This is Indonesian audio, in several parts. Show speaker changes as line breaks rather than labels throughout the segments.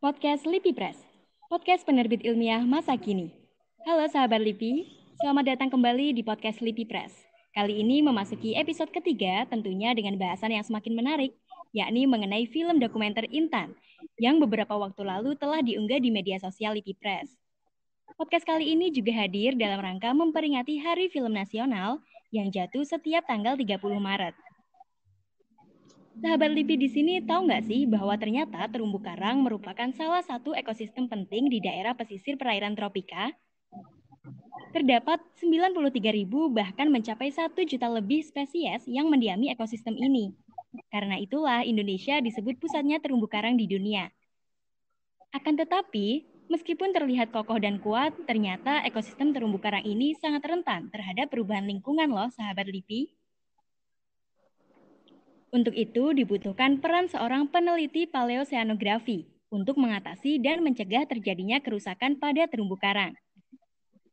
podcast Lipi Press, podcast penerbit ilmiah masa kini. Halo sahabat Lipi, selamat datang kembali di podcast Lipi Press. Kali ini memasuki episode ketiga tentunya dengan bahasan yang semakin menarik, yakni mengenai film dokumenter Intan yang beberapa waktu lalu telah diunggah di media sosial Lipi Press. Podcast kali ini juga hadir dalam rangka memperingati Hari Film Nasional yang jatuh setiap tanggal 30 Maret. Sahabat LIPI di sini tahu nggak sih bahwa ternyata terumbu karang merupakan salah satu ekosistem penting di daerah pesisir perairan tropika? Terdapat 93 ribu bahkan mencapai 1 juta lebih spesies yang mendiami ekosistem ini. Karena itulah Indonesia disebut pusatnya terumbu karang di dunia. Akan tetapi, meskipun terlihat kokoh dan kuat, ternyata ekosistem terumbu karang ini sangat rentan terhadap perubahan lingkungan loh sahabat LIPI. Untuk itu dibutuhkan peran seorang peneliti paleoseanografi untuk mengatasi dan mencegah terjadinya kerusakan pada terumbu karang.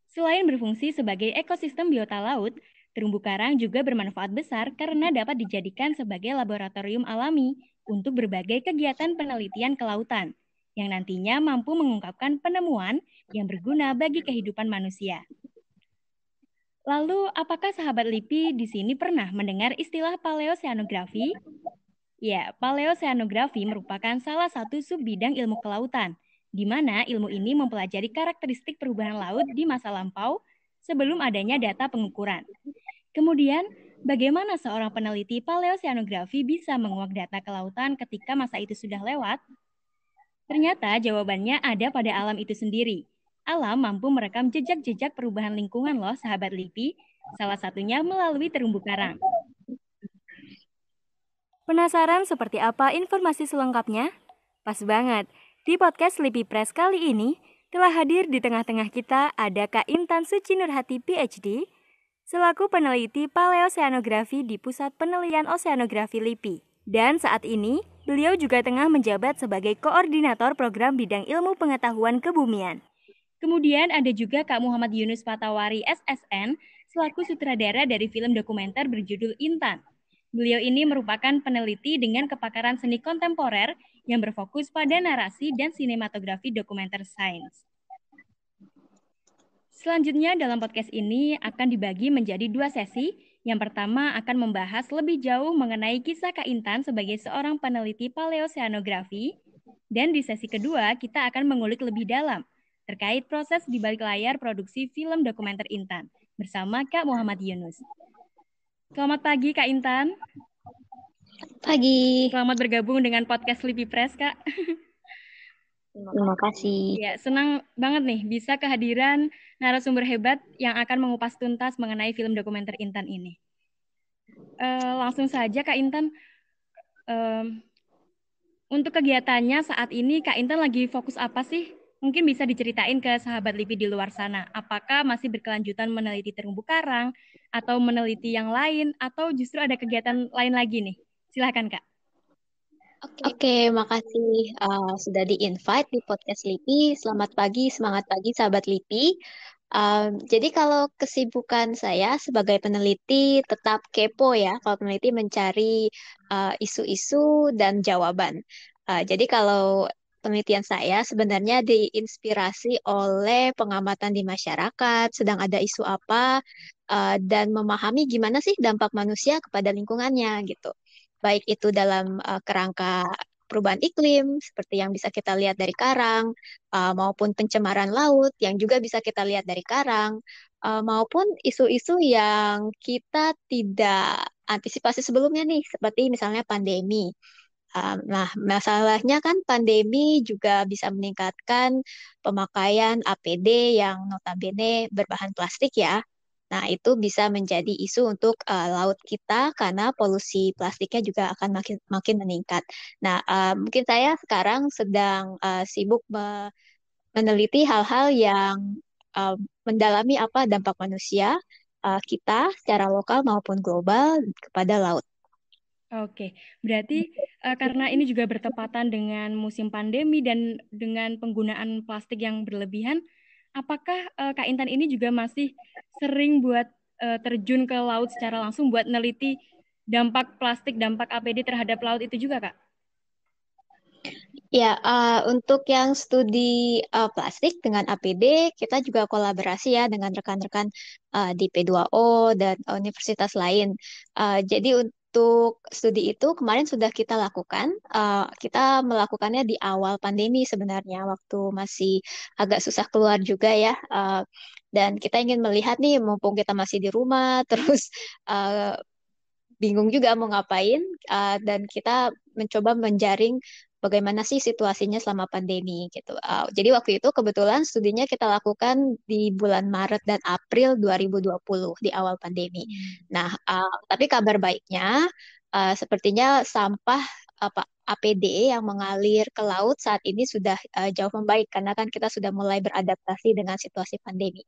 Selain berfungsi sebagai ekosistem biota laut, terumbu karang juga bermanfaat besar karena dapat dijadikan sebagai laboratorium alami untuk berbagai kegiatan penelitian kelautan yang nantinya mampu mengungkapkan penemuan yang berguna bagi kehidupan manusia. Lalu, apakah sahabat LIPI di sini pernah mendengar istilah paleoseanografi? Ya, paleoseanografi merupakan salah satu sub bidang ilmu kelautan, di mana ilmu ini mempelajari karakteristik perubahan laut di masa lampau sebelum adanya data pengukuran. Kemudian, bagaimana seorang peneliti paleoseanografi bisa menguak data kelautan ketika masa itu sudah lewat? Ternyata jawabannya ada pada alam itu sendiri, Alam mampu merekam jejak-jejak perubahan lingkungan loh sahabat LIPI, salah satunya melalui terumbu karang. Penasaran seperti apa informasi selengkapnya? Pas banget, di podcast LIPI Press kali ini telah hadir di tengah-tengah kita ada Kak Intan Suci Nurhati PhD, selaku peneliti paleoseanografi di Pusat Penelitian Oseanografi LIPI. Dan saat ini, beliau juga tengah menjabat sebagai koordinator program bidang ilmu pengetahuan kebumian. Kemudian ada juga Kak Muhammad Yunus Patawari SSN selaku sutradara dari film dokumenter berjudul Intan. Beliau ini merupakan peneliti dengan kepakaran seni kontemporer yang berfokus pada narasi dan sinematografi dokumenter sains. Selanjutnya dalam podcast ini akan dibagi menjadi dua sesi. Yang pertama akan membahas lebih jauh mengenai kisah Kak Intan sebagai seorang peneliti paleoseanografi. Dan di sesi kedua kita akan mengulik lebih dalam terkait proses di balik layar produksi film dokumenter Intan bersama Kak Muhammad Yunus. Selamat pagi Kak Intan.
Pagi.
Selamat bergabung dengan podcast Lipi Press Kak.
Terima kasih.
Ya, senang banget nih bisa kehadiran narasumber hebat yang akan mengupas tuntas mengenai film dokumenter Intan ini. Uh, langsung saja Kak Intan, um, untuk kegiatannya saat ini Kak Intan lagi fokus apa sih mungkin bisa diceritain ke sahabat LIPI di luar sana. Apakah masih berkelanjutan meneliti terumbu karang, atau meneliti yang lain, atau justru ada kegiatan lain lagi nih? Silahkan, Kak.
Oke, okay. okay, makasih uh, sudah di-invite di podcast LIPI. Selamat pagi, semangat pagi sahabat LIPI. Um, jadi kalau kesibukan saya sebagai peneliti tetap kepo ya, kalau peneliti mencari uh, isu-isu uh, dan jawaban. Uh, jadi kalau penelitian saya sebenarnya diinspirasi oleh pengamatan di masyarakat, sedang ada isu apa, uh, dan memahami gimana sih dampak manusia kepada lingkungannya gitu. Baik itu dalam uh, kerangka perubahan iklim, seperti yang bisa kita lihat dari karang, uh, maupun pencemaran laut, yang juga bisa kita lihat dari karang, uh, maupun isu-isu yang kita tidak antisipasi sebelumnya nih, seperti misalnya pandemi. Nah, masalahnya kan pandemi juga bisa meningkatkan pemakaian APD yang notabene berbahan plastik ya. Nah, itu bisa menjadi isu untuk uh, laut kita karena polusi plastiknya juga akan makin makin meningkat. Nah, uh, mungkin saya sekarang sedang uh, sibuk me meneliti hal-hal yang uh, mendalami apa dampak manusia uh, kita secara lokal maupun global kepada laut.
Oke, berarti uh, karena ini juga bertepatan dengan musim pandemi dan dengan penggunaan plastik yang berlebihan, apakah uh, Kak Intan ini juga masih sering buat uh, terjun ke laut secara langsung buat neliti dampak plastik, dampak APD terhadap laut itu juga, Kak?
Ya, uh, untuk yang studi uh, plastik dengan APD, kita juga kolaborasi ya dengan rekan-rekan uh, di P2O dan universitas lain. Uh, jadi untuk studi itu kemarin sudah kita lakukan. Uh, kita melakukannya di awal pandemi sebenarnya, waktu masih agak susah keluar juga ya. Uh, dan kita ingin melihat nih, mumpung kita masih di rumah, terus uh, bingung juga mau ngapain, uh, dan kita mencoba menjaring bagaimana sih situasinya selama pandemi gitu. Uh, jadi waktu itu kebetulan studinya kita lakukan di bulan Maret dan April 2020 di awal pandemi. Hmm. Nah, uh, tapi kabar baiknya uh, sepertinya sampah apa APD yang mengalir ke laut saat ini sudah uh, jauh membaik karena kan kita sudah mulai beradaptasi dengan situasi pandemi.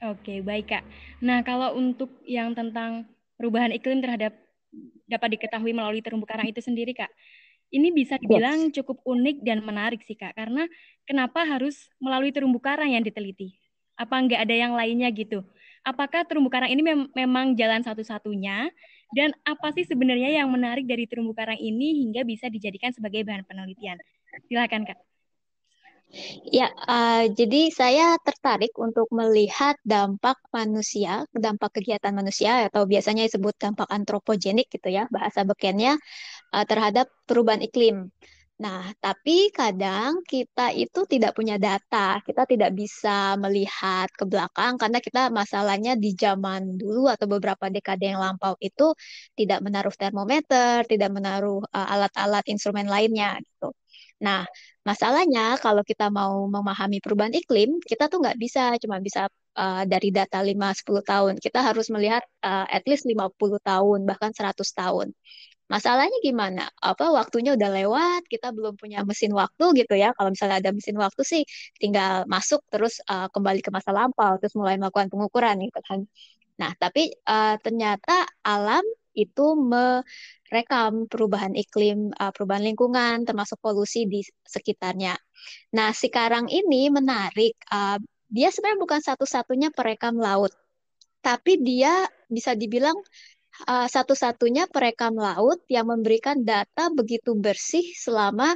Oke, baik Kak. Nah, kalau untuk yang tentang perubahan iklim terhadap dapat diketahui melalui terumbu karang itu sendiri, Kak. Ini bisa dibilang yes. cukup unik dan menarik sih Kak, karena kenapa harus melalui terumbu karang yang diteliti? Apa nggak ada yang lainnya gitu? Apakah terumbu karang ini mem memang jalan satu-satunya? Dan apa sih sebenarnya yang menarik dari terumbu karang ini hingga bisa dijadikan sebagai bahan penelitian? Silakan Kak.
Ya, uh, jadi saya tertarik untuk melihat dampak manusia, dampak kegiatan manusia atau biasanya disebut dampak antropogenik gitu ya, bahasa bekennya uh, terhadap perubahan iklim. Nah, tapi kadang kita itu tidak punya data, kita tidak bisa melihat ke belakang karena kita masalahnya di zaman dulu atau beberapa dekade yang lampau itu tidak menaruh termometer, tidak menaruh eh, alat-alat instrumen lainnya gitu. Nah, masalahnya kalau kita mau memahami perubahan iklim, kita tuh nggak bisa cuma bisa uh, dari data 5-10 tahun. Kita harus melihat uh, at least 50 tahun, bahkan 100 tahun. Masalahnya gimana? Apa waktunya udah lewat, kita belum punya mesin waktu gitu ya. Kalau misalnya ada mesin waktu sih tinggal masuk terus uh, kembali ke masa lampau, terus mulai melakukan pengukuran gitu kan. Nah, tapi uh, ternyata alam itu merekam perubahan iklim, uh, perubahan lingkungan, termasuk polusi di sekitarnya. Nah, sekarang ini menarik. Uh, dia sebenarnya bukan satu-satunya perekam laut, tapi dia bisa dibilang uh, satu-satunya perekam laut yang memberikan data begitu bersih selama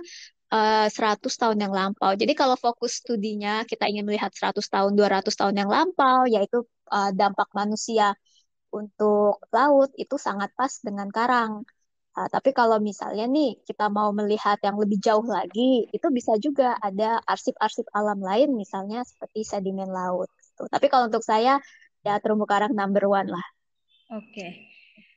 uh, eh, 100 tahun yang lampau. Jadi kalau fokus studinya kita ingin melihat 100 tahun, 200 tahun yang lampau, yaitu dampak manusia untuk laut itu sangat pas dengan karang. Uh, tapi kalau misalnya nih kita mau melihat yang lebih jauh lagi, itu bisa juga ada arsip-arsip alam lain, misalnya seperti sedimen laut. Gitu. Tapi kalau untuk saya ya terumbu karang number one lah.
Oke. Okay.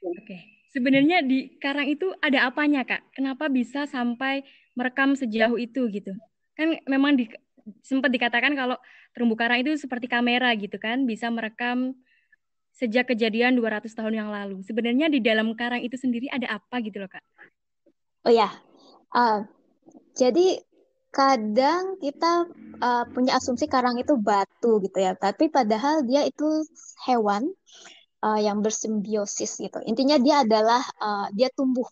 Oke. Sebenarnya di karang itu ada apanya, Kak? Kenapa bisa sampai merekam sejauh itu gitu? Kan memang di, sempat dikatakan kalau terumbu karang itu seperti kamera gitu kan, bisa merekam sejak kejadian 200 tahun yang lalu. Sebenarnya di dalam karang itu sendiri ada apa gitu loh, Kak?
Oh ya. Uh, jadi kadang kita uh, punya asumsi karang itu batu gitu ya, tapi padahal dia itu hewan uh, yang bersimbiosis gitu. Intinya dia adalah uh, dia tumbuh.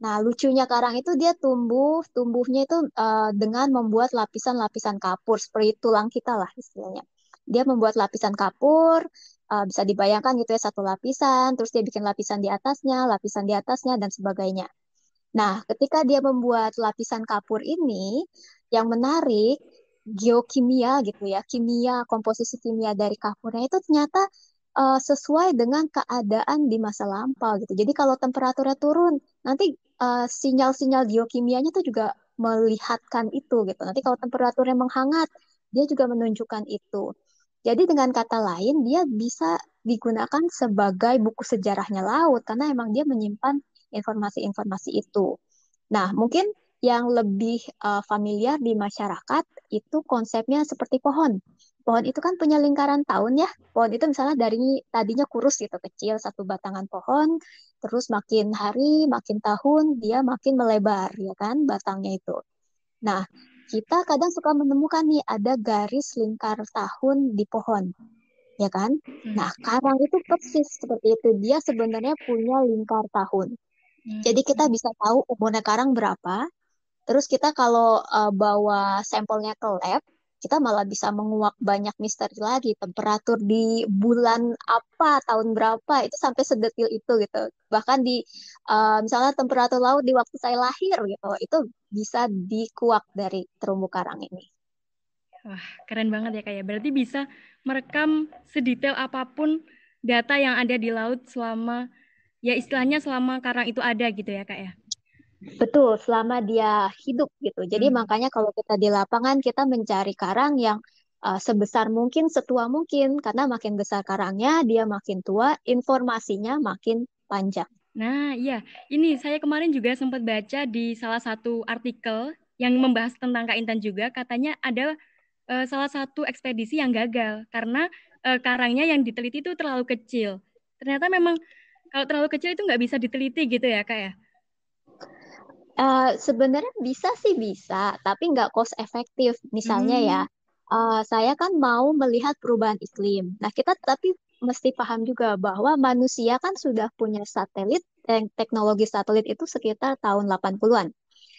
Nah, lucunya karang itu dia tumbuh, tumbuhnya itu uh, dengan membuat lapisan-lapisan kapur seperti tulang kita lah istilahnya. Dia membuat lapisan kapur, uh, bisa dibayangkan gitu ya satu lapisan, terus dia bikin lapisan di atasnya, lapisan di atasnya dan sebagainya. Nah, ketika dia membuat lapisan kapur ini, yang menarik geokimia gitu ya, kimia komposisi kimia dari kapurnya itu ternyata uh, sesuai dengan keadaan di masa lampau gitu. Jadi kalau temperaturnya turun, nanti uh, sinyal-sinyal geokimianya tuh juga melihatkan itu gitu. Nanti kalau temperaturnya menghangat, dia juga menunjukkan itu. Jadi dengan kata lain, dia bisa digunakan sebagai buku sejarahnya laut karena emang dia menyimpan informasi-informasi itu. Nah, mungkin yang lebih uh, familiar di masyarakat itu konsepnya seperti pohon pohon itu kan punya lingkaran tahun ya. Pohon itu misalnya dari tadinya kurus gitu kecil satu batangan pohon, terus makin hari makin tahun dia makin melebar ya kan batangnya itu. Nah, kita kadang suka menemukan nih ada garis lingkar tahun di pohon. Ya kan? Hmm. Nah, karang itu persis seperti itu. Dia sebenarnya punya lingkar tahun. Hmm. Jadi kita bisa tahu umurnya karang berapa. Terus kita kalau uh, bawa sampelnya ke lab, kita malah bisa menguak banyak misteri lagi. Temperatur di bulan apa, tahun berapa, itu sampai sedetil itu gitu. Bahkan di uh, misalnya temperatur laut di waktu saya lahir gitu, itu bisa dikuak dari terumbu karang ini.
Wah, keren banget ya kayak. Ya. Berarti bisa merekam sedetail apa pun data yang ada di laut selama ya istilahnya selama karang itu ada gitu ya kak ya.
Betul, selama dia hidup gitu. Jadi hmm. makanya kalau kita di lapangan kita mencari karang yang uh, sebesar mungkin, setua mungkin karena makin besar karangnya, dia makin tua, informasinya makin panjang.
Nah, iya. Ini saya kemarin juga sempat baca di salah satu artikel yang membahas tentang Kak Intan juga, katanya ada uh, salah satu ekspedisi yang gagal karena uh, karangnya yang diteliti itu terlalu kecil. Ternyata memang kalau terlalu kecil itu nggak bisa diteliti gitu ya, Kak ya?
Uh, sebenarnya bisa sih bisa, tapi nggak cost efektif. Misalnya ya, hmm. ya, uh, saya kan mau melihat perubahan iklim. Nah, kita tapi mesti paham juga bahwa manusia kan sudah punya satelit, teknologi satelit itu sekitar tahun 80-an.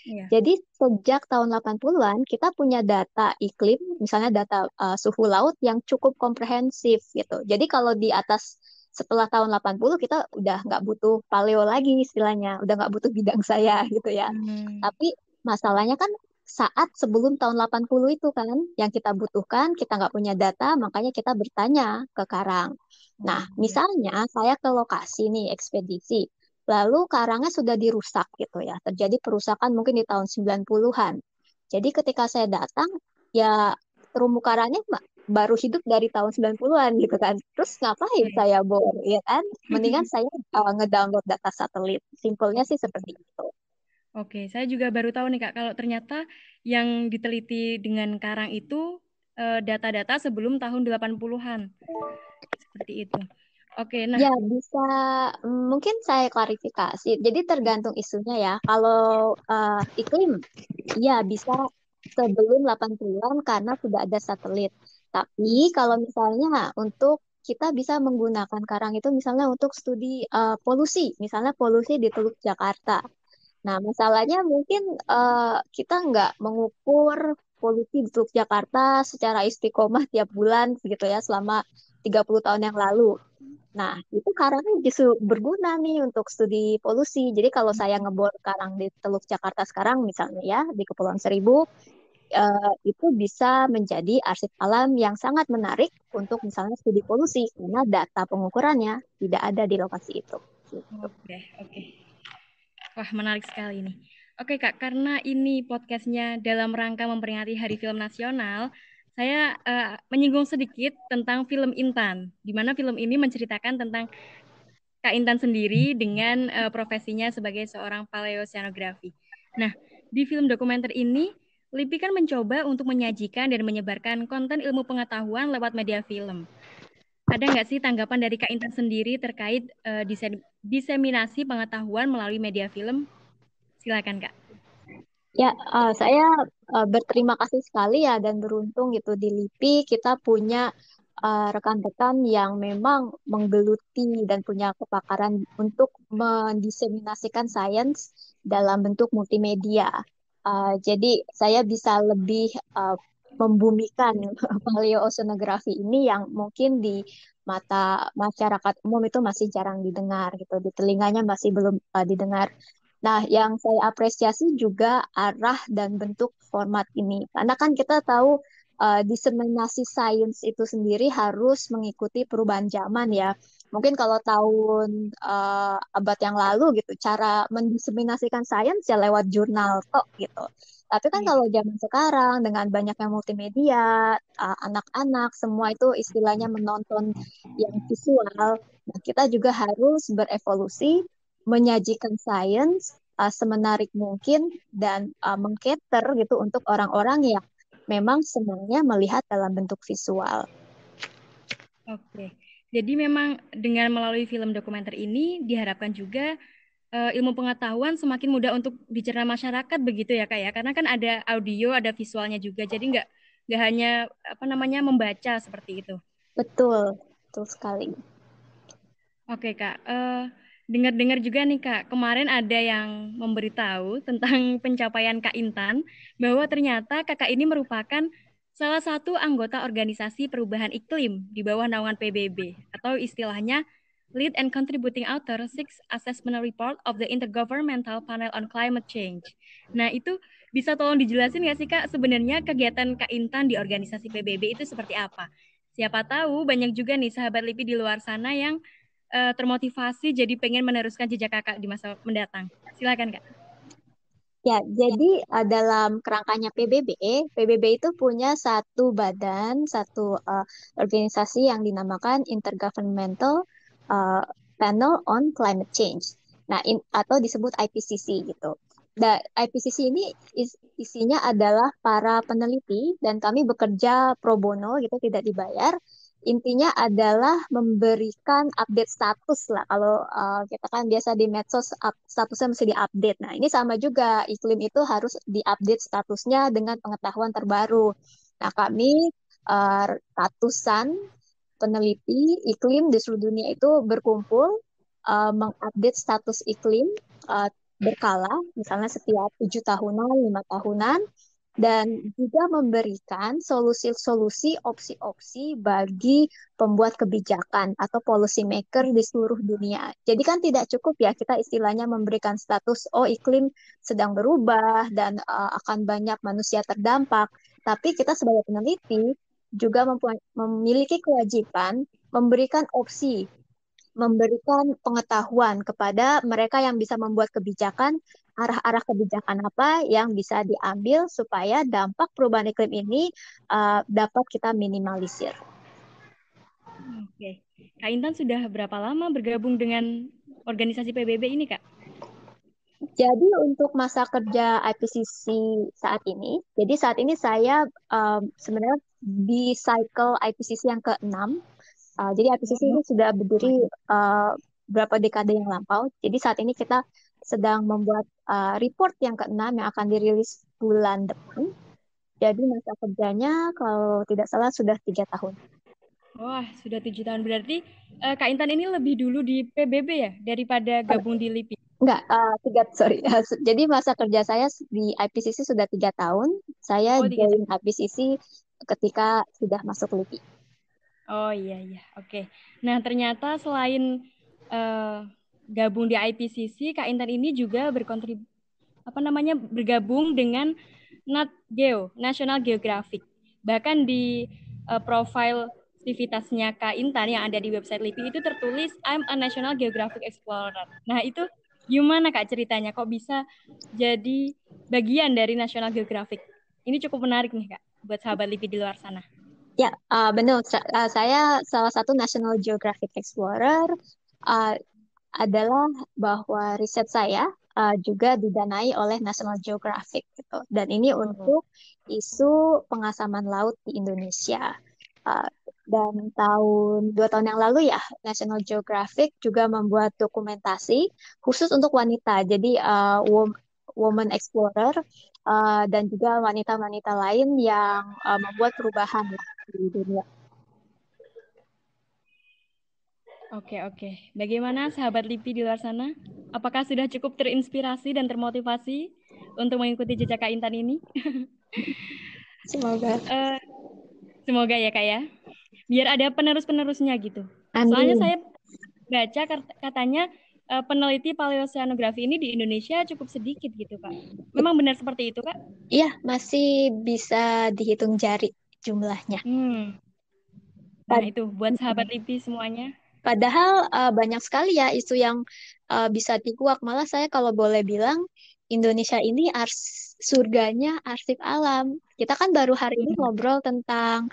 Yeah. Jadi sejak tahun 80-an kita punya data iklim, misalnya data uh, suhu laut yang cukup komprehensif gitu. Jadi kalau di atas setelah tahun 80 kita udah nggak butuh paleo lagi istilahnya, udah nggak butuh bidang saya gitu ya. Hmm. Tapi masalahnya kan saat sebelum tahun 80 itu kan yang kita butuhkan, kita nggak punya data, makanya kita bertanya ke Karang. Nah, hmm. misalnya saya ke lokasi nih ekspedisi, lalu karangnya sudah dirusak gitu ya, terjadi perusakan mungkin di tahun 90-an. Jadi ketika saya datang, ya terumbu karangnya baru hidup dari tahun 90-an gitu kan. Terus ngapain hmm. saya bor, ya kan? Mendingan saya uh, ngedownload data satelit. Simpelnya sih seperti itu.
Oke, saya juga baru tahu nih Kak, kalau ternyata yang diteliti dengan karang itu uh, data-data sebelum tahun 80-an. Seperti itu. Oke,
nah. Ya, bisa mm, mungkin saya klarifikasi. Jadi tergantung isunya ya. Kalau uh, iklim, ya bisa sebelum 80-an karena sudah ada satelit. Tapi kalau misalnya untuk kita bisa menggunakan karang itu misalnya untuk studi uh, polusi, misalnya polusi di Teluk Jakarta. Nah, masalahnya mungkin uh, kita nggak mengukur polusi di Teluk Jakarta secara istiqomah tiap bulan gitu ya selama 30 tahun yang lalu. Nah, itu karangnya justru berguna nih untuk studi polusi. Jadi kalau saya ngebor karang di Teluk Jakarta sekarang misalnya ya di Kepulauan Seribu, uh, itu bisa menjadi arsip alam yang sangat menarik untuk misalnya studi polusi karena data pengukurannya tidak ada di lokasi itu.
Oke, oke. Wah, menarik sekali ini. Oke Kak, karena ini podcastnya dalam rangka memperingati Hari Film Nasional, saya uh, menyinggung sedikit tentang film Intan, di mana film ini menceritakan tentang Kak Intan sendiri dengan uh, profesinya sebagai seorang paleoceanografi. Nah, di film dokumenter ini LIPI kan mencoba untuk menyajikan dan menyebarkan konten ilmu pengetahuan lewat media film. Ada nggak sih tanggapan dari Kak Intan sendiri terkait uh, diseminasi pengetahuan melalui media film? Silakan Kak.
Ya, uh, saya uh, berterima kasih sekali ya dan beruntung gitu di LIPI kita punya rekan-rekan uh, yang memang menggeluti dan punya kepakaran untuk mendiseminasikan sains dalam bentuk multimedia. Uh, jadi saya bisa lebih uh, membumikan paleoceanografi ini yang mungkin di mata masyarakat umum itu masih jarang didengar gitu, di telinganya masih belum uh, didengar. Nah, yang saya apresiasi juga arah dan bentuk format ini, karena kan kita tahu uh, diseminasi sains itu sendiri harus mengikuti perubahan zaman ya mungkin kalau tahun uh, abad yang lalu gitu cara mendiseminasikan sains ya lewat jurnal kok gitu tapi kan hmm. kalau zaman sekarang dengan banyaknya multimedia uh, anak-anak semua itu istilahnya menonton yang visual nah kita juga harus berevolusi menyajikan sains uh, semenarik mungkin dan uh, mengcater gitu untuk orang-orang yang memang senangnya melihat dalam bentuk visual.
Oke. Okay. Jadi memang dengan melalui film dokumenter ini diharapkan juga uh, ilmu pengetahuan semakin mudah untuk dicerna masyarakat begitu ya kak ya karena kan ada audio ada visualnya juga jadi nggak nggak hanya apa namanya membaca seperti itu.
Betul, betul sekali.
Oke kak, uh, dengar-dengar juga nih kak kemarin ada yang memberitahu tentang pencapaian kak Intan bahwa ternyata kakak ini merupakan salah satu anggota organisasi perubahan iklim di bawah naungan PBB atau istilahnya Lead and Contributing Author Six Assessment Report of the Intergovernmental Panel on Climate Change. Nah, itu bisa tolong dijelasin nggak sih Kak sebenarnya kegiatan Kak Intan di organisasi PBB itu seperti apa? Siapa tahu banyak juga nih sahabat LIPI di luar sana yang uh, termotivasi jadi pengen meneruskan jejak Kakak di masa mendatang. Silakan Kak.
Ya, jadi uh, dalam kerangkanya PBB, PBB itu punya satu badan, satu uh, organisasi yang dinamakan Intergovernmental uh, Panel on Climate Change. Nah, in, atau disebut IPCC gitu. Nah, IPCC ini is, isinya adalah para peneliti dan kami bekerja pro bono gitu, tidak dibayar intinya adalah memberikan update status lah. Kalau uh, kita kan biasa di medsos up, statusnya mesti diupdate. Nah, ini sama juga iklim itu harus diupdate statusnya dengan pengetahuan terbaru. Nah, kami uh, ratusan peneliti iklim di seluruh dunia itu berkumpul uh, mengupdate status iklim uh, berkala, misalnya setiap tujuh tahunan, lima tahunan, dan juga memberikan solusi-solusi opsi-opsi bagi pembuat kebijakan atau policy maker di seluruh dunia. Jadi kan tidak cukup ya kita istilahnya memberikan status oh iklim sedang berubah dan uh, akan banyak manusia terdampak, tapi kita sebagai peneliti juga memiliki kewajiban memberikan opsi memberikan pengetahuan kepada mereka yang bisa membuat kebijakan arah-arah kebijakan apa yang bisa diambil supaya dampak perubahan iklim ini uh, dapat kita minimalisir.
Oke, Kak Intan sudah berapa lama bergabung dengan organisasi PBB ini, Kak?
Jadi untuk masa kerja IPCC saat ini, jadi saat ini saya um, sebenarnya di cycle IPCC yang ke-6. Uh, jadi IPCC ini sudah berdiri uh, berapa dekade yang lampau. Jadi saat ini kita sedang membuat uh, report yang keenam yang akan dirilis bulan depan. Jadi masa kerjanya kalau tidak salah sudah tiga tahun.
Wah, sudah tujuh tahun. Berarti uh, Kak Intan ini lebih dulu di PBB ya daripada gabung di LIPI?
Enggak, uh, tiga, sorry. Jadi masa kerja saya di IPCC sudah tiga tahun. Saya oh, join IPCC ketika sudah masuk LIPI.
Oh iya, iya. Oke. Okay. Nah, ternyata selain uh, gabung di IPCC, Kak Intan ini juga berkontrib apa namanya bergabung dengan Nat Geo, National Geographic. Bahkan di uh, profile aktivitasnya Kak Intan yang ada di website LIPI itu tertulis I'm a National Geographic Explorer. Nah, itu gimana Kak ceritanya kok bisa jadi bagian dari National Geographic? Ini cukup menarik nih Kak buat sahabat LIPI di luar sana.
Ya, uh, benar. Uh, saya salah satu National Geographic Explorer. Uh, adalah bahwa riset saya uh, juga didanai oleh National Geographic gitu. Dan ini hmm. untuk isu pengasaman laut di Indonesia. Uh, dan tahun dua tahun yang lalu ya National Geographic juga membuat dokumentasi khusus untuk wanita. Jadi uh, woman explorer uh, dan juga wanita-wanita lain yang uh, membuat perubahan di dunia.
Oke, oke. Bagaimana sahabat LIPI di luar sana? Apakah sudah cukup terinspirasi dan termotivasi untuk mengikuti jejak Kak Intan ini?
semoga. Uh,
semoga ya Kak ya. Biar ada penerus-penerusnya gitu. Amin. Soalnya saya baca katanya uh, peneliti paleoceanografi ini di Indonesia cukup sedikit gitu Kak. Memang benar seperti itu Kak?
Iya, masih bisa dihitung jari jumlahnya.
Hmm. Nah, itu buat sahabat LIPI semuanya
Padahal uh, banyak sekali ya isu yang uh, bisa dikuak. Malah saya kalau boleh bilang Indonesia ini ars surganya arsip alam. Kita kan baru hari ini ngobrol tentang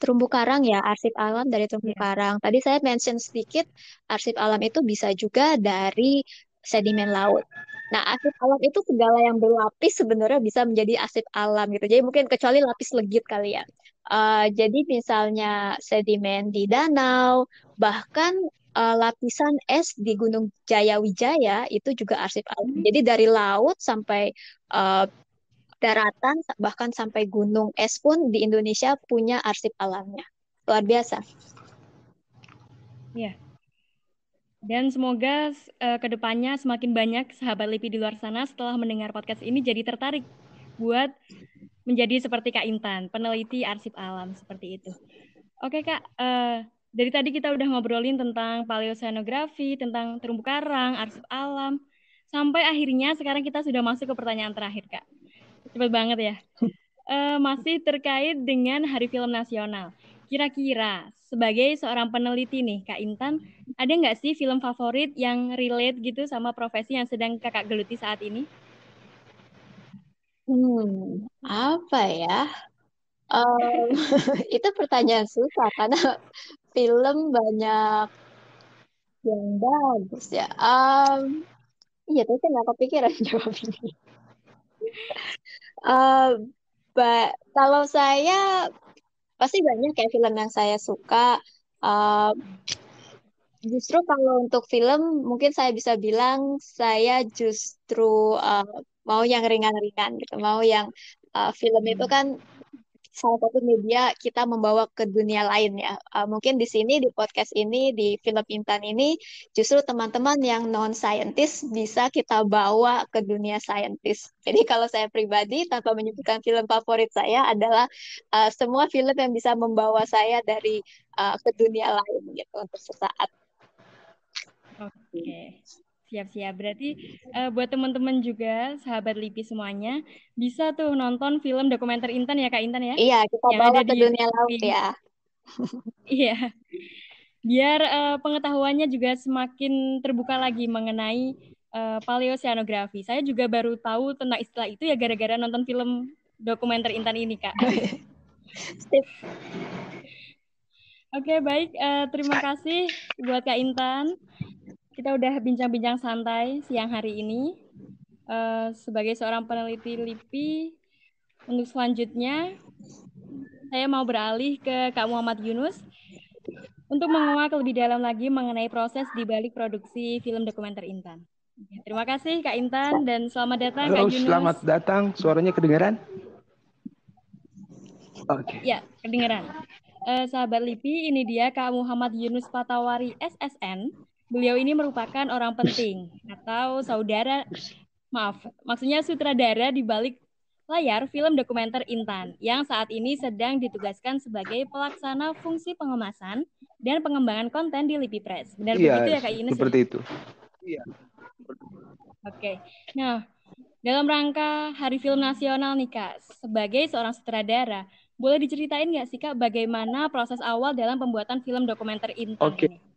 terumbu karang ya, arsip alam dari terumbu yeah. karang. Tadi saya mention sedikit arsip alam itu bisa juga dari sedimen laut. Nah, arsip alam itu segala yang berlapis sebenarnya bisa menjadi arsip alam gitu. Jadi mungkin kecuali lapis legit kali ya. Uh, jadi misalnya sedimen di danau, bahkan uh, lapisan es di Gunung Jayawijaya itu juga arsip alam. Hmm. Jadi dari laut sampai uh, daratan bahkan sampai gunung es pun di Indonesia punya arsip alamnya. Luar biasa.
Ya. Dan semoga uh, ke depannya semakin banyak sahabat LIPI di luar sana setelah mendengar podcast ini jadi tertarik buat menjadi seperti Kak Intan, peneliti arsip alam seperti itu. Oke Kak, uh, dari tadi kita udah ngobrolin tentang paleoceanografi, tentang terumbu karang, arsip alam, sampai akhirnya sekarang kita sudah masuk ke pertanyaan terakhir Kak. Cepet banget ya. Uh, masih terkait dengan Hari Film Nasional. Kira-kira sebagai seorang peneliti nih Kak Intan, ada nggak sih film favorit yang relate gitu sama profesi yang sedang kakak geluti saat ini?
Hmm, apa ya? Um, itu pertanyaan susah karena film banyak yang bagus ya. Um, iya, tapi saya nggak kepikiran jawab ini. Uh, kalau saya pasti banyak kayak film yang saya suka. Uh, justru kalau untuk film mungkin saya bisa bilang saya justru uh, mau yang ringan-ringan gitu, mau yang uh, film itu hmm. kan salah satu media kita membawa ke dunia lain ya. Uh, mungkin di sini di podcast ini di film Intan ini justru teman-teman yang non scientist bisa kita bawa ke dunia scientist. Jadi kalau saya pribadi tanpa menyebutkan film favorit saya adalah uh, semua film yang bisa membawa saya dari uh, ke dunia lain gitu untuk sesaat.
Oke. Okay. Siap-siap. Berarti uh, buat teman-teman juga, sahabat LIPI semuanya, bisa tuh nonton film dokumenter Intan ya Kak Intan ya?
Iya, kita yang bawa ada ke dunia laut ya.
iya. Biar uh, pengetahuannya juga semakin terbuka lagi mengenai uh, paleoceanografi. Saya juga baru tahu tentang istilah itu ya gara-gara nonton film dokumenter Intan ini, Kak. Oke, baik. Uh, terima kasih buat Kak Intan kita udah bincang-bincang santai siang hari ini. Uh, sebagai seorang peneliti LIPI, untuk selanjutnya saya mau beralih ke Kak Muhammad Yunus untuk menguak lebih dalam lagi mengenai proses di balik produksi film dokumenter Intan. Terima kasih Kak Intan dan selamat datang
Halo,
Kak Yunus.
selamat datang. Suaranya kedengaran?
Oke. Okay. Ya, kedengaran. Uh, sahabat LIPI, ini dia Kak Muhammad Yunus Patawari SSN Beliau ini merupakan orang penting atau saudara, maaf, maksudnya sutradara di balik layar film dokumenter Intan yang saat ini sedang ditugaskan sebagai pelaksana fungsi pengemasan dan pengembangan konten di Lipi Press. Benar
iya,
begitu ya Kak Ines?
Seperti ya? itu.
Iya. Oke. Nah, dalam rangka Hari Film Nasional nih Kak, sebagai seorang sutradara, boleh diceritain nggak sih Kak bagaimana proses awal dalam pembuatan film dokumenter Intan
Oke.
ini?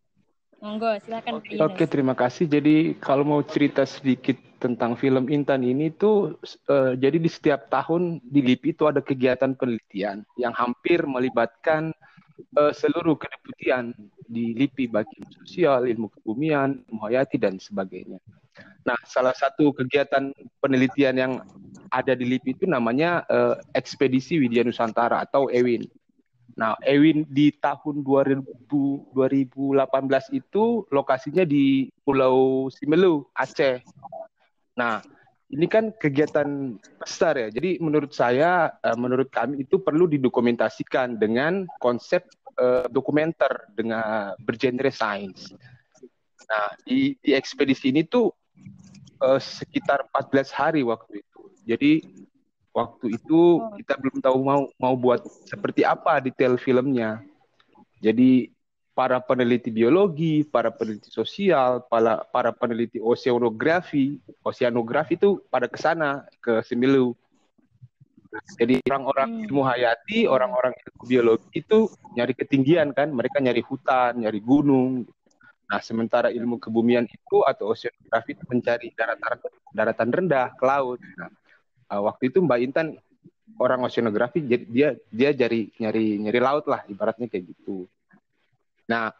Monggo, silakan.
Oke, okay, terima kasih. Jadi kalau mau cerita sedikit tentang film Intan ini tuh uh, jadi di setiap tahun di LIPI itu ada kegiatan penelitian yang hampir melibatkan uh, seluruh kedeputian di LIPI baik ilmu sosial, ilmu kebumian, ilmu hayati dan sebagainya. Nah, salah satu kegiatan penelitian yang ada di LIPI itu namanya uh, Ekspedisi Widya Nusantara atau EWIN. Nah, Ewin di tahun 2000, 2018 itu lokasinya di Pulau Simelu, Aceh. Nah, ini kan kegiatan besar ya. Jadi menurut saya, eh, menurut kami itu perlu didokumentasikan dengan konsep uh, dokumenter dengan bergenre sains. Nah, di, di ekspedisi ini tuh uh, sekitar 14 hari waktu itu. Jadi Waktu itu oh. kita belum tahu mau mau buat seperti apa detail filmnya. Jadi para peneliti biologi, para peneliti sosial, para para peneliti oceanografi, oceanografi itu pada ke sana ke Semilu. Jadi orang-orang hmm. ilmu hayati, orang-orang ilmu biologi itu nyari ketinggian kan, mereka nyari hutan, nyari gunung. Nah, sementara ilmu kebumian itu atau oceanografi itu mencari daratan daratan rendah ke laut. Nah, uh, waktu itu Mbak Intan orang oceanografi dia dia cari nyari nyari laut lah ibaratnya kayak gitu. Nah,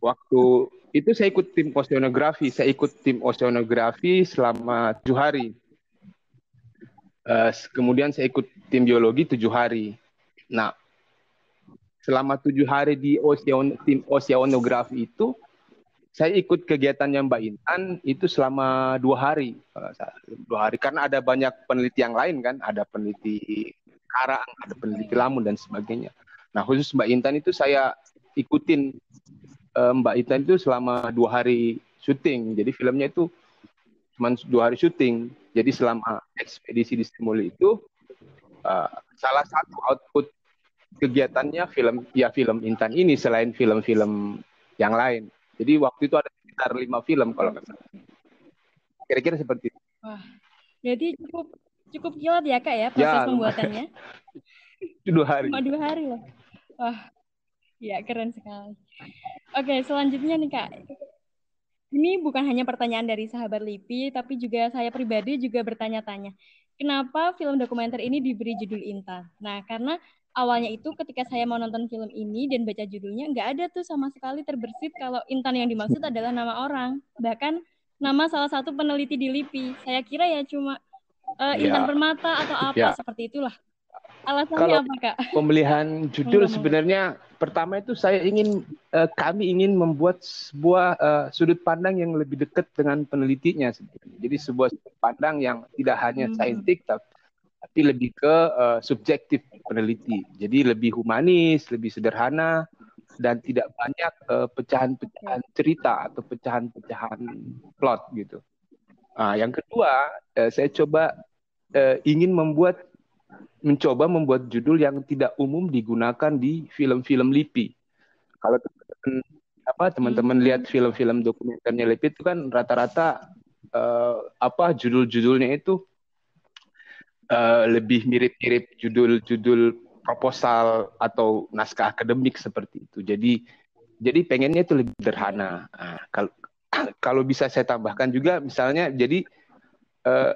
waktu itu saya ikut tim oceanografi, saya ikut tim oceanografi selama tujuh hari. Uh, kemudian saya ikut tim biologi tujuh hari. Nah, selama tujuh hari di ocean, tim oceanografi itu saya ikut kegiatannya Mbak Intan itu selama dua hari, dua hari karena ada banyak peneliti yang lain kan, ada peneliti karang, ada peneliti lamun dan sebagainya. Nah khusus Mbak Intan itu saya ikutin uh, Mbak Intan itu selama dua hari syuting, jadi filmnya itu cuma dua hari syuting. Jadi selama ekspedisi di Stimuli itu uh, salah satu output kegiatannya film ya film Intan ini selain film-film yang lain. Jadi waktu itu ada sekitar lima film kalau nggak salah. Kira-kira seperti itu.
Wah, jadi cukup cukup kilat ya kak ya proses ya, pembuatannya.
dua hari.
Cuma dua hari loh. Wah, ya keren sekali. Oke, selanjutnya nih kak. Ini bukan hanya pertanyaan dari sahabat Lipi, tapi juga saya pribadi juga bertanya-tanya. Kenapa film dokumenter ini diberi judul Intan? Nah, karena awalnya itu ketika saya mau nonton film ini dan baca judulnya, nggak ada tuh sama sekali terbersit kalau Intan yang dimaksud adalah nama orang. Bahkan nama salah satu peneliti di LIPI. Saya kira ya cuma uh, Intan ya. Permata atau apa, ya. seperti itulah. Alasannya Kalau apa, Kak?
Pemilihan judul sebenarnya pertama itu saya ingin uh, kami ingin membuat sebuah uh, sudut pandang yang lebih dekat dengan penelitinya sebenarnya. Jadi sebuah sudut pandang yang tidak hanya hmm. saintik tapi lebih ke uh, subjektif peneliti. Jadi lebih humanis, lebih sederhana dan tidak banyak pecahan-pecahan uh, cerita atau pecahan-pecahan plot gitu. Nah, yang kedua, uh, saya coba uh, ingin membuat mencoba membuat judul yang tidak umum digunakan di film-film LIPI. Kalau teman-teman apa teman-teman hmm. lihat film-film dokumenternya LIPI itu kan rata-rata uh, apa judul-judulnya itu uh, lebih mirip-mirip judul-judul proposal atau naskah akademik seperti itu. Jadi jadi pengennya itu lebih sederhana. Nah, kalau kalau bisa saya tambahkan juga misalnya jadi uh,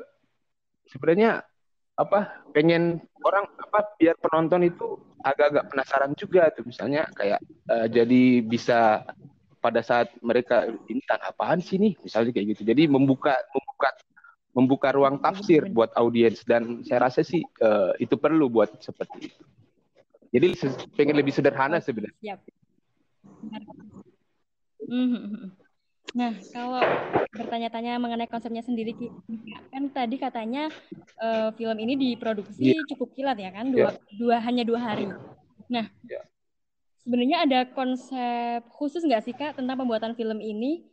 sebenarnya apa pengen orang apa biar penonton itu agak-agak penasaran juga tuh misalnya kayak uh, jadi bisa pada saat mereka intan apaan sih nih misalnya kayak gitu jadi membuka membuka membuka ruang tafsir buat audiens dan saya rasa sih uh, itu perlu buat seperti itu jadi pengen lebih sederhana sebenarnya.
Mm-hmm. Nah, kalau bertanya-tanya mengenai konsepnya sendiri, kan tadi katanya uh, film ini diproduksi yeah. cukup kilat ya kan, dua, yeah. dua hanya dua hari. Nah, yeah. sebenarnya ada konsep khusus nggak sih kak tentang pembuatan film ini?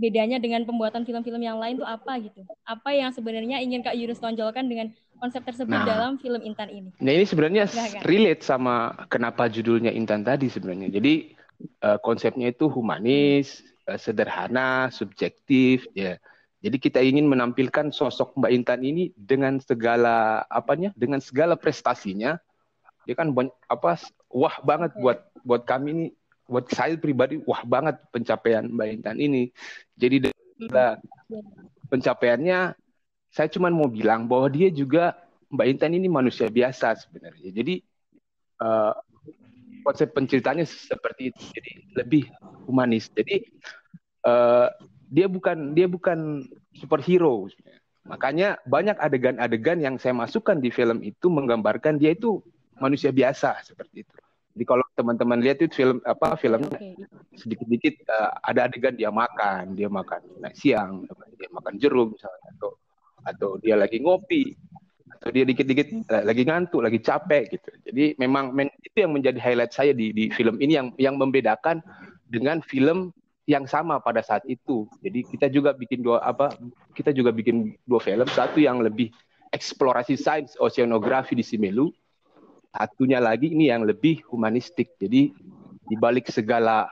Bedanya dengan pembuatan film-film yang lain tuh apa gitu? Apa yang sebenarnya ingin kak Yunus tonjolkan dengan konsep tersebut nah, dalam film Intan ini?
Nah ini sebenarnya relate sama kenapa judulnya Intan tadi sebenarnya. Jadi uh, konsepnya itu humanis, Eh, sederhana, subjektif ya. Jadi kita ingin menampilkan sosok Mbak Intan ini dengan segala apanya, dengan segala prestasinya. Dia kan banyak, apa wah banget buat buat kami ini, buat saya pribadi wah banget pencapaian Mbak Intan ini. Jadi pencapaiannya saya cuma mau bilang bahwa dia juga Mbak Intan ini manusia biasa sebenarnya. Jadi uh, konsep penceritanya seperti itu. Jadi lebih humanis. Jadi uh, dia bukan dia bukan superhero. Makanya banyak adegan-adegan yang saya masukkan di film itu menggambarkan dia itu manusia biasa seperti itu. Jadi kalau teman-teman lihat itu film apa filmnya sedikit-sedikit uh, ada adegan dia makan, dia makan nasi siang, dia makan jeruk misalnya atau atau dia lagi ngopi atau dia dikit-dikit uh, lagi ngantuk, lagi capek gitu. Jadi memang men, itu yang menjadi highlight saya di di film ini yang yang membedakan dengan film yang sama pada saat itu. Jadi kita juga bikin dua apa? Kita juga bikin dua film. Satu yang lebih eksplorasi sains oceanografi di Simelu. Satunya lagi ini yang lebih humanistik. Jadi di balik segala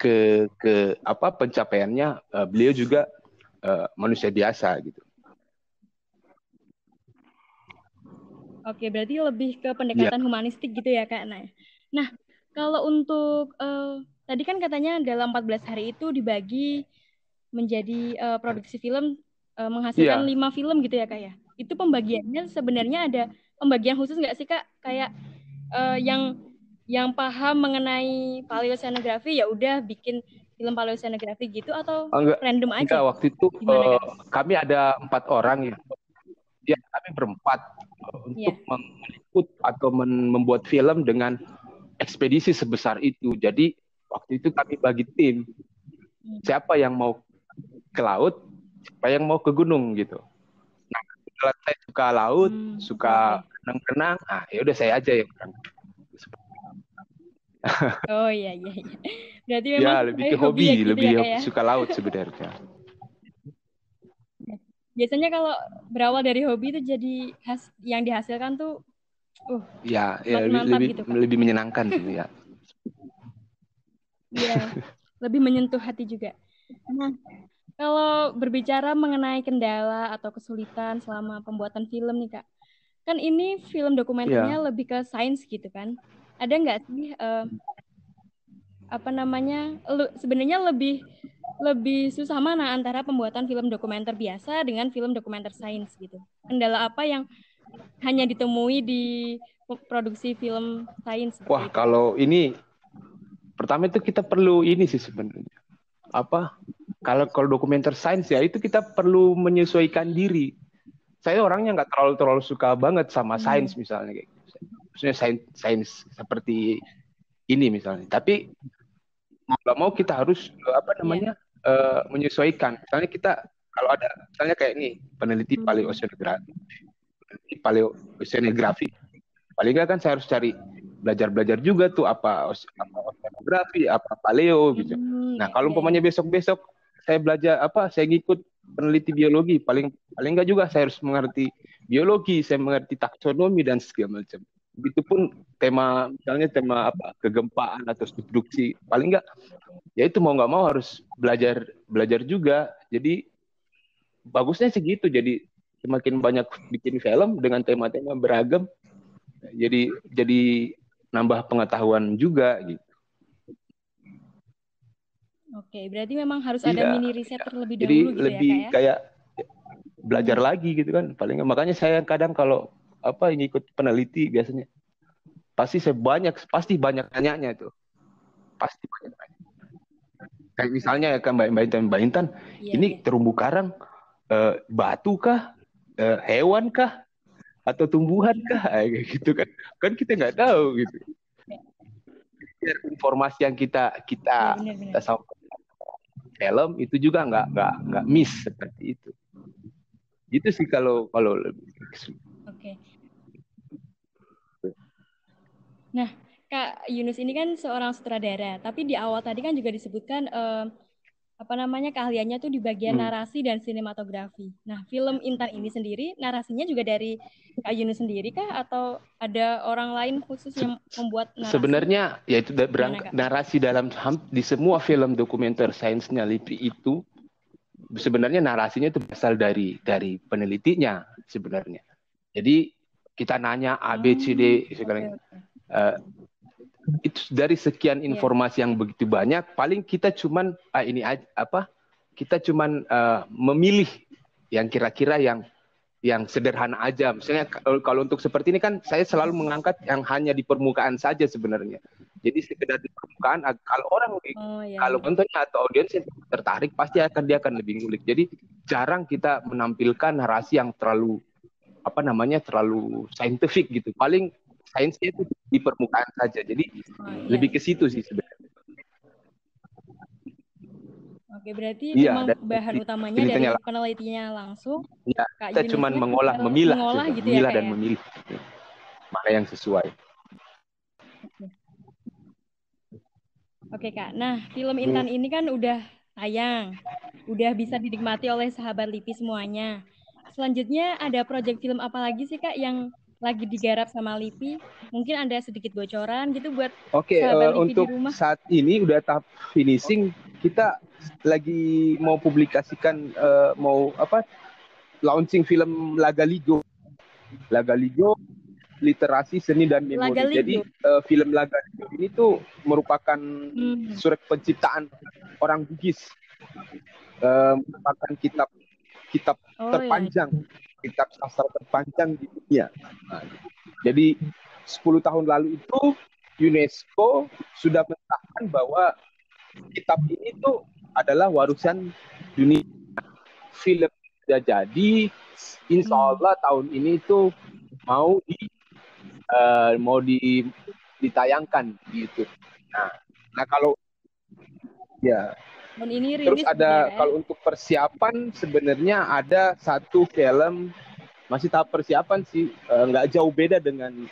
ke ke apa pencapaiannya uh, beliau juga uh, manusia biasa gitu.
Oke, berarti lebih ke pendekatan ya. humanistik gitu ya, Kak. Nah, nah kalau untuk uh, Tadi kan katanya dalam 14 hari itu dibagi menjadi uh, produksi film uh, menghasilkan iya. lima film gitu ya kak ya. Itu pembagiannya sebenarnya ada pembagian khusus nggak sih kak? Kayak uh, yang yang paham mengenai paleoceanografi ya udah bikin film paleoceanografi gitu atau enggak, random aja?
Enggak, waktu itu Gimana, uh, kami ada empat orang ya. Ya kami berempat uh, untuk yeah. meliput atau membuat film dengan ekspedisi sebesar itu. Jadi waktu itu kami bagi tim siapa yang mau ke laut siapa yang mau ke gunung gitu kalau saya suka laut hmm, suka renang-renang ah ya udah saya aja yang renang
oh iya iya iya. Berarti
memang ya lebih ke hobi, hobi ya gitu lebih ya, ya, suka laut sebenarnya.
Biasanya kalau berawal dari hobi itu jadi has yang dihasilkan tuh uh
ya, ya lebih lebih, gitu, lebih menyenangkan sih ya.
Iya, lebih menyentuh hati juga. Nah, kalau berbicara mengenai kendala atau kesulitan selama pembuatan film nih kak, kan ini film dokumenternya yeah. lebih ke sains gitu kan? Ada nggak sih uh, apa namanya? Sebenarnya lebih lebih susah mana antara pembuatan film dokumenter biasa dengan film dokumenter sains gitu? Kendala apa yang hanya ditemui di produksi film sains?
Wah, itu? kalau ini pertama itu kita perlu ini sih sebenarnya apa kalau kalau dokumenter sains ya itu kita perlu menyesuaikan diri saya orangnya nggak terlalu terlalu suka banget sama hmm. sains misalnya kayak gitu. maksudnya sains sains seperti ini misalnya tapi mau nggak mau kita harus apa namanya yeah. uh, menyesuaikan misalnya kita kalau ada misalnya kayak ini peneliti hmm. paleoceanografi peneliti paleoceanografi paling nggak kan saya harus cari belajar-belajar juga tuh apa apa oceanografi, apa paleo gitu. Hmm, nah, kalau umpamanya besok-besok saya belajar apa, saya ngikut peneliti biologi, paling paling enggak juga saya harus mengerti biologi, saya mengerti taksonomi dan segala macam. Begitupun tema misalnya tema apa kegempaan atau subduksi, paling enggak ya itu mau nggak mau harus belajar belajar juga. Jadi bagusnya segitu. Jadi semakin banyak bikin film dengan tema-tema beragam, jadi jadi nambah pengetahuan juga gitu.
Oke, berarti memang harus iya, ada mini riset terlebih
dahulu
Jadi
gitu ya, lebih ya, kayak belajar hmm. lagi gitu kan. Paling makanya saya kadang kalau apa ini ikut peneliti biasanya pasti saya banyak pasti banyak tanyanya itu. Pasti banyak tanya. Kayak misalnya ya kan Mbak Intan, Mbak Intan, iya, ini iya. terumbu karang eh, batu kah? Eh, hewan kah? atau tumbuhan kah kayak gitu kan kan kita nggak tahu gitu informasi yang kita kita ya, kita sampaikan film itu juga nggak nggak nggak miss seperti itu. Itu sih kalau kalau lebih
oke. Nah kak Yunus ini kan seorang sutradara tapi di awal tadi kan juga disebutkan uh, apa namanya keahliannya tuh di bagian hmm. narasi dan sinematografi. Nah, film Intan ini sendiri narasinya juga dari Kak Yunus sendiri kah atau ada orang lain khusus yang membuat narasi?
Sebenarnya ya itu berangkat narasi dalam di semua film dokumenter sainsnya LIPI itu sebenarnya narasinya itu berasal dari dari penelitinya sebenarnya. Jadi kita nanya A B C D oh, segala okay, okay. Uh, itu dari sekian iya. informasi yeah. yang begitu banyak paling kita cuman ah, ini apa kita cuman uh, memilih yang kira-kira yang yang sederhana aja misalnya kalau, kalau untuk seperti ini kan saya selalu mengangkat yang hanya di permukaan saja sebenarnya jadi sekedar di permukaan kalau orang oh, yeah. kalau penontonnya atau audiens tertarik pasti akan dia akan lebih ngulik jadi jarang kita menampilkan narasi yang terlalu apa namanya terlalu saintifik gitu paling sainsnya itu di permukaan saja. Jadi oh, iya. lebih ke situ sih sebenarnya.
Oke, berarti iya, memang bahan utamanya dari penelitinya langsung.
Iya, kita cuma mengolah, memilah, mengolah gitu, ya, memilah ya, dan ya? memilih mana yang sesuai.
Oke kak, nah film Intan hmm. ini kan udah tayang, udah bisa dinikmati oleh sahabat Lipi semuanya. Selanjutnya ada proyek film apa lagi sih kak yang lagi digarap sama Lipi. Mungkin ada sedikit bocoran gitu buat
Oke, okay, uh, eh, untuk di rumah. saat ini udah tahap finishing, kita lagi mau publikasikan uh, mau apa? launching film Laga Ligo. Laga Ligo literasi seni dan memori. Jadi uh, film Laga Ligo ini tuh merupakan hmm. surat penciptaan orang Bugis. Uh, merupakan kitab kitab oh, iya. terpanjang iya kitab sastra terpanjang di dunia. Nah, jadi 10 tahun lalu itu UNESCO sudah menetapkan bahwa kitab ini tuh adalah warisan dunia. Film sudah jadi, insya hmm. Allah tahun ini tuh mau di uh, mau di ditayangkan gitu. Nah, nah kalau ya dan ini Terus ada ya? kalau untuk persiapan sebenarnya ada satu film masih tahap persiapan sih eh, nggak uh, jauh beda dengan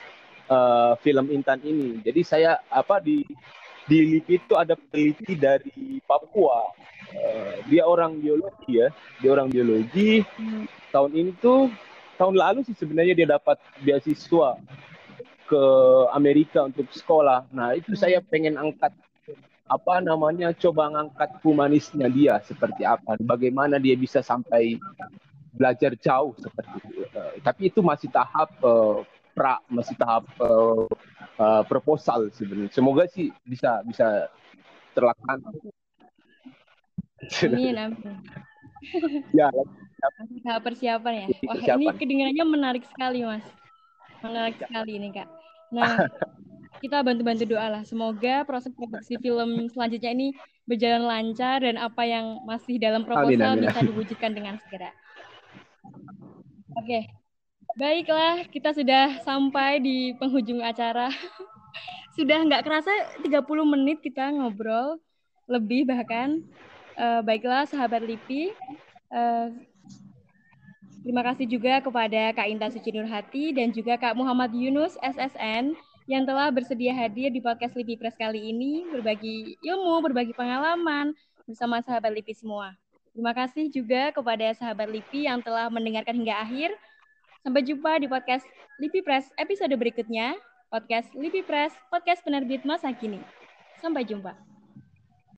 uh, film Intan ini. Jadi saya apa di di LIPI itu ada peneliti dari Papua. Uh, dia orang biologi ya, dia orang biologi. Hmm. Tahun ini tuh tahun lalu sih sebenarnya dia dapat beasiswa ke Amerika untuk sekolah. Nah itu hmm. saya pengen angkat apa namanya coba ngangkat humanisnya dia seperti apa, bagaimana dia bisa sampai belajar jauh seperti itu. Uh, tapi itu masih tahap uh, pra, masih tahap uh, uh, proposal sebenarnya. Semoga sih bisa bisa terlaksana.
Amin, amin.
ya,
Tahap persiapan ya. Wah, persiapan. ini kedengarannya menarik sekali, Mas. Menarik sekali ini, Kak. Nah, kita bantu-bantu doa lah. Semoga proses produksi film selanjutnya ini berjalan lancar dan apa yang masih dalam proposal amin, amin, bisa diwujudkan dengan segera. Oke. Baiklah, kita sudah sampai di penghujung acara. sudah nggak kerasa 30 menit kita ngobrol, lebih bahkan. Uh, baiklah, sahabat LIPI. Uh, Terima kasih juga kepada Kak Intan Suci Nurhati dan juga Kak Muhammad Yunus SSN yang telah bersedia hadir di podcast Lipi Press kali ini, berbagi ilmu, berbagi pengalaman bersama sahabat Lipi semua. Terima kasih juga kepada sahabat Lipi yang telah mendengarkan hingga akhir. Sampai jumpa di podcast Lipi Press episode berikutnya. Podcast Lipi Press, podcast penerbit masa kini. Sampai jumpa.